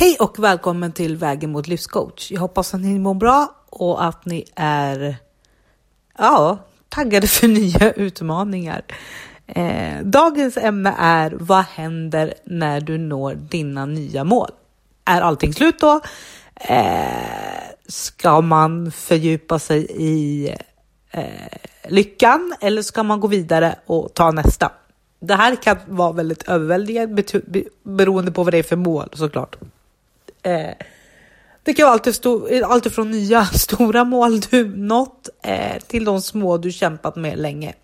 Hej och välkommen till Vägen mot livscoach. Jag hoppas att ni mår bra och att ni är ja, taggade för nya utmaningar. Eh, dagens ämne är vad händer när du når dina nya mål? Är allting slut då? Eh, ska man fördjupa sig i eh, lyckan eller ska man gå vidare och ta nästa? Det här kan vara väldigt överväldigande beroende på vad det är för mål såklart. Eh, det kan vara alltid, från nya stora mål du nått eh, till de små du kämpat med länge.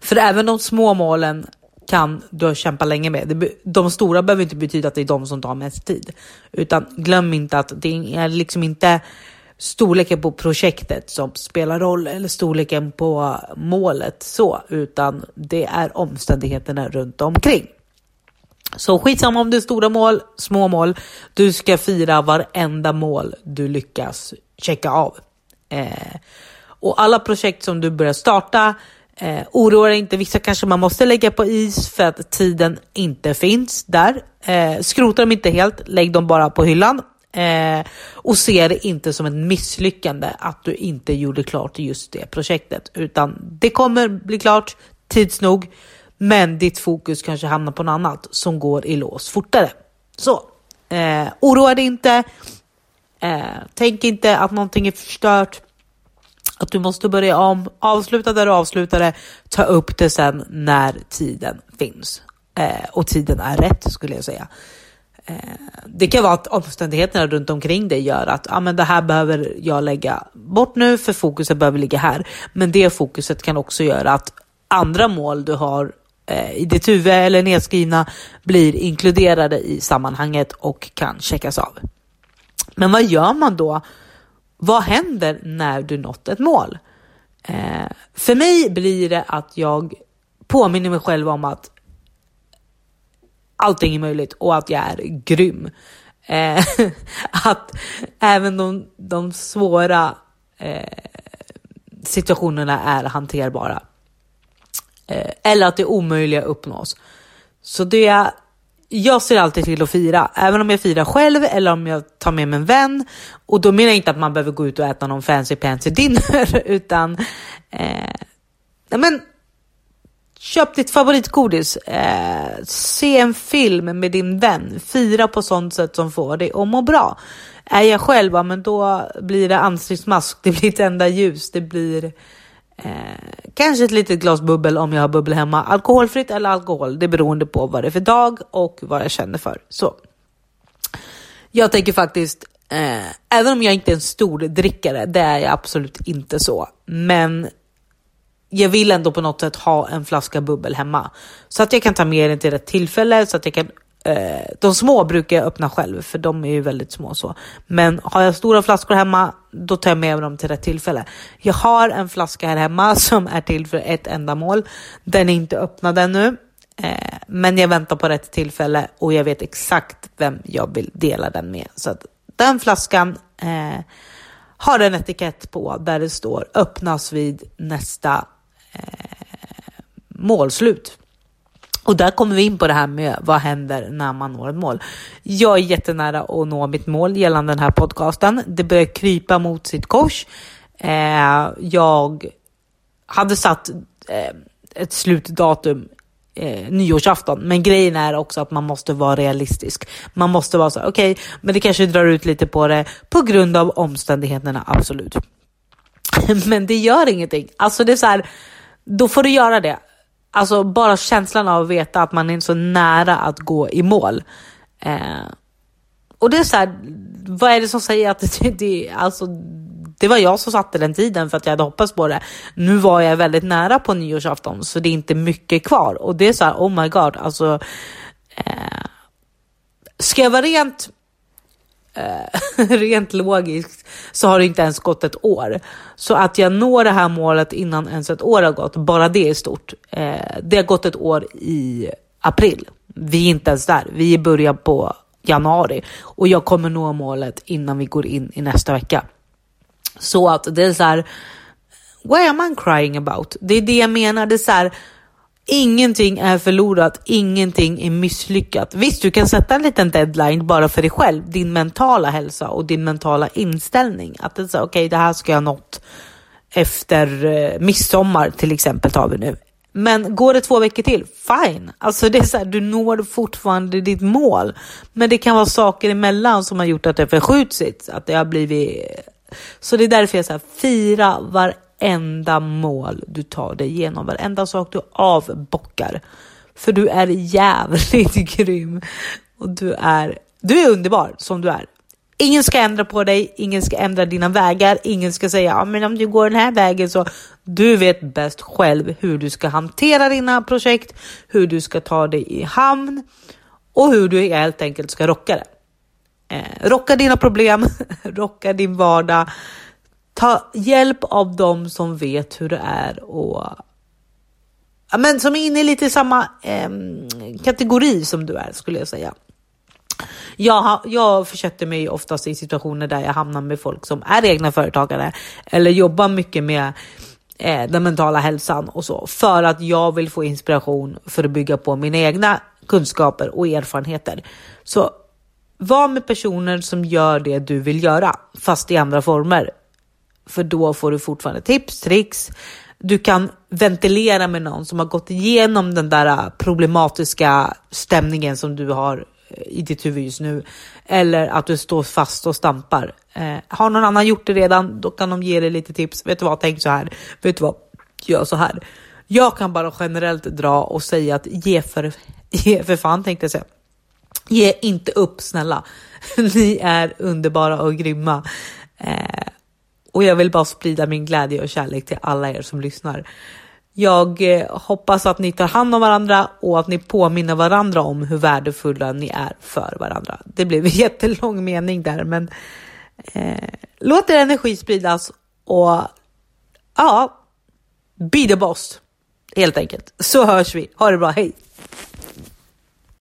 För även de små målen kan du kämpa länge med. De stora behöver inte betyda att det är de som tar mest tid, utan glöm inte att det är liksom inte storleken på projektet som spelar roll eller storleken på målet så, utan det är omständigheterna runt omkring. Så skitsamma om det är stora mål, små mål. Du ska fira varenda mål du lyckas checka av. Eh, och alla projekt som du börjar starta, eh, oroa dig inte. Vissa kanske man måste lägga på is för att tiden inte finns där. Eh, skrota dem inte helt, lägg dem bara på hyllan. Eh, och se det inte som ett misslyckande att du inte gjorde klart just det projektet, utan det kommer bli klart tids nog. Men ditt fokus kanske hamnar på något annat som går i lås fortare. Så eh, oroa dig inte. Eh, tänk inte att någonting är förstört. Att du måste börja om. Avsluta där du avslutade. Ta upp det sen när tiden finns. Eh, och tiden är rätt skulle jag säga. Eh, det kan vara att omständigheterna runt omkring dig gör att ah, men det här behöver jag lägga bort nu för fokuset behöver ligga här. Men det fokuset kan också göra att andra mål du har Eh, i ditt huvud eller nedskrivna blir inkluderade i sammanhanget och kan checkas av. Men vad gör man då? Vad händer när du nått ett mål? Eh, för mig blir det att jag påminner mig själv om att allting är möjligt och att jag är grym. Eh, att även de, de svåra eh, situationerna är hanterbara. Eh, eller att det omöjliga uppnås. Så det jag ser alltid till att fira, även om jag firar själv eller om jag tar med mig en vän. Och då menar jag inte att man behöver gå ut och äta någon fancy fancy dinner, utan eh, men, köp ditt favoritgodis, eh, se en film med din vän, fira på sånt sätt som får dig att må bra. Är jag själv, ja, men då blir det ansiktsmask, det blir ett enda ljus, det blir Eh, kanske ett litet glas bubbel om jag har bubbel hemma. Alkoholfritt eller alkohol, det är beroende på vad det är för dag och vad jag känner för. Så. Jag tänker faktiskt, eh, även om jag inte är en stor drickare, det är jag absolut inte så. Men jag vill ändå på något sätt ha en flaska bubbel hemma. Så att jag kan ta med den till rätt tillfälle, så att jag kan Eh, de små brukar jag öppna själv för de är ju väldigt små så. Men har jag stora flaskor hemma, då tar jag med dem till rätt tillfälle. Jag har en flaska här hemma som är till för ett ändamål. Den är inte öppnad ännu, eh, men jag väntar på rätt tillfälle och jag vet exakt vem jag vill dela den med. Så att den flaskan eh, har en etikett på där det står öppnas vid nästa eh, målslut. Och där kommer vi in på det här med vad händer när man når ett mål. Jag är jättenära att nå mitt mål gällande den här podcasten. Det börjar krypa mot sitt kors. Eh, jag hade satt eh, ett slutdatum eh, nyårsafton. Men grejen är också att man måste vara realistisk. Man måste vara så okej, okay, men det kanske drar ut lite på det på grund av omständigheterna, absolut. men det gör ingenting. Alltså det är så här, då får du göra det. Alltså bara känslan av att veta att man är så nära att gå i mål. Eh, och det är så här, vad är det som säger att det, det, alltså, det var jag som satte den tiden för att jag hade hoppats på det. Nu var jag väldigt nära på nyårsafton så det är inte mycket kvar och det är så här, oh my god, alltså. Eh, ska jag vara rent Eh, rent logiskt så har det inte ens gått ett år. Så att jag når det här målet innan ens ett år har gått, bara det är stort. Eh, det har gått ett år i april. Vi är inte ens där. Vi är början på januari och jag kommer nå målet innan vi går in i nästa vecka. Så att det är så här, what am I crying about? Det är det jag menar. Det är så här, Ingenting är förlorat, ingenting är misslyckat. Visst, du kan sätta en liten deadline bara för dig själv, din mentala hälsa och din mentala inställning. Att det är okej, okay, det här ska jag ha nått efter eh, midsommar till exempel tar vi nu. Men går det två veckor till, fine. Alltså det är så här, du når fortfarande ditt mål. Men det kan vara saker emellan som har gjort att det förskjutits, att det har blivit... Så det är därför jag säger fira varenda mål du tar dig igenom, varenda sak du avbockar. För du är jävligt grym och du är, du är underbar som du är. Ingen ska ändra på dig, ingen ska ändra dina vägar, ingen ska säga ja, men om du går den här vägen så du vet bäst själv hur du ska hantera dina projekt, hur du ska ta dig i hamn och hur du helt enkelt ska rocka det. Eh, rocka dina problem, rocka din vardag. Ta hjälp av dem som vet hur det är och ja, men som är inne i lite samma eh, kategori som du är skulle jag säga. Jag, jag försätter mig oftast i situationer där jag hamnar med folk som är egna företagare eller jobbar mycket med eh, den mentala hälsan och så för att jag vill få inspiration för att bygga på mina egna kunskaper och erfarenheter. Så var med personer som gör det du vill göra, fast i andra former. För då får du fortfarande tips, tricks. Du kan ventilera med någon som har gått igenom den där äh, problematiska stämningen som du har äh, i ditt huvud just nu. Eller att du står fast och stampar. Eh, har någon annan gjort det redan, då kan de ge dig lite tips. Vet du vad, tänk så här. Vet du vad, gör så här. Jag kan bara generellt dra och säga att ge för, ge för fan tänkte jag säga. Ge inte upp snälla. Ni är underbara och grymma. Eh, och jag vill bara sprida min glädje och kärlek till alla er som lyssnar. Jag eh, hoppas att ni tar hand om varandra och att ni påminner varandra om hur värdefulla ni är för varandra. Det blev en jättelång mening där, men eh, låt er energi spridas och ja, be the boss helt enkelt. Så hörs vi. Ha det bra, hej!